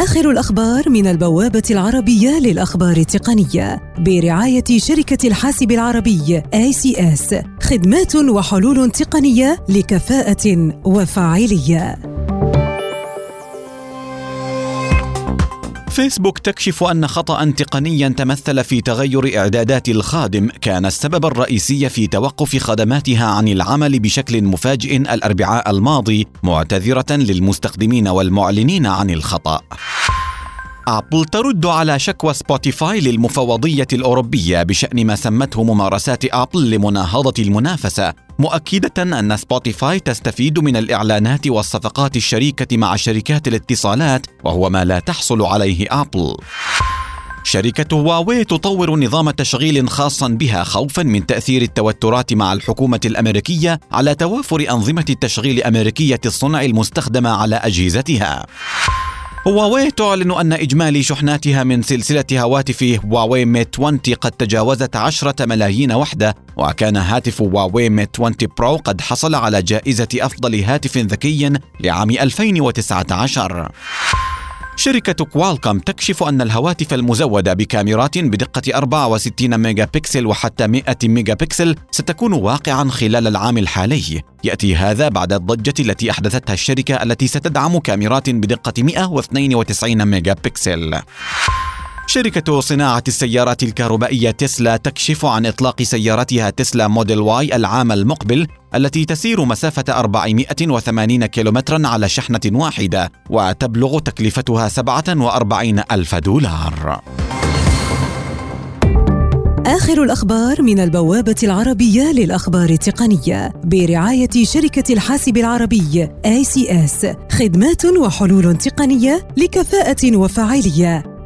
آخر الأخبار من البوابة العربية للأخبار التقنية برعاية شركة الحاسب العربي ACS خدمات وحلول تقنية لكفاءة وفاعلية. فيسبوك تكشف أن خطأ تقنيا تمثل في تغير إعدادات الخادم كان السبب الرئيسي في توقف خدماتها عن العمل بشكل مفاجئ الأربعاء الماضي معتذرة للمستخدمين والمعلنين عن الخطأ. أبل ترد على شكوى سبوتيفاي للمفوضية الأوروبية بشأن ما سمته ممارسات أبل لمناهضة المنافسة مؤكدة أن سبوتيفاي تستفيد من الإعلانات والصفقات الشريكة مع شركات الاتصالات وهو ما لا تحصل عليه أبل شركة هواوي تطور نظام تشغيل خاصا بها خوفا من تأثير التوترات مع الحكومة الأمريكية على توافر أنظمة التشغيل أمريكية الصنع المستخدمة على أجهزتها. هواوي تعلن أن إجمالي شحناتها من سلسلة هواتف هواوي ميت 20 قد تجاوزت عشرة ملايين وحدة وكان هاتف هواوي ميت 20 برو قد حصل على جائزة أفضل هاتف ذكي لعام 2019 شركة كوالكم تكشف أن الهواتف المزودة بكاميرات بدقة 64 ميجا بكسل وحتى 100 ميجا بكسل ستكون واقعا خلال العام الحالي. يأتي هذا بعد الضجة التي أحدثتها الشركة التي ستدعم كاميرات بدقة 192 ميجا بكسل شركة صناعة السيارات الكهربائية تسلا تكشف عن إطلاق سيارتها تسلا موديل واي العام المقبل التي تسير مسافة 480 كيلومترا على شحنة واحدة وتبلغ تكلفتها 47 ألف دولار. آخر الأخبار من البوابة العربية للأخبار التقنية برعاية شركة الحاسب العربي ACS خدمات وحلول تقنية لكفاءة وفاعلية.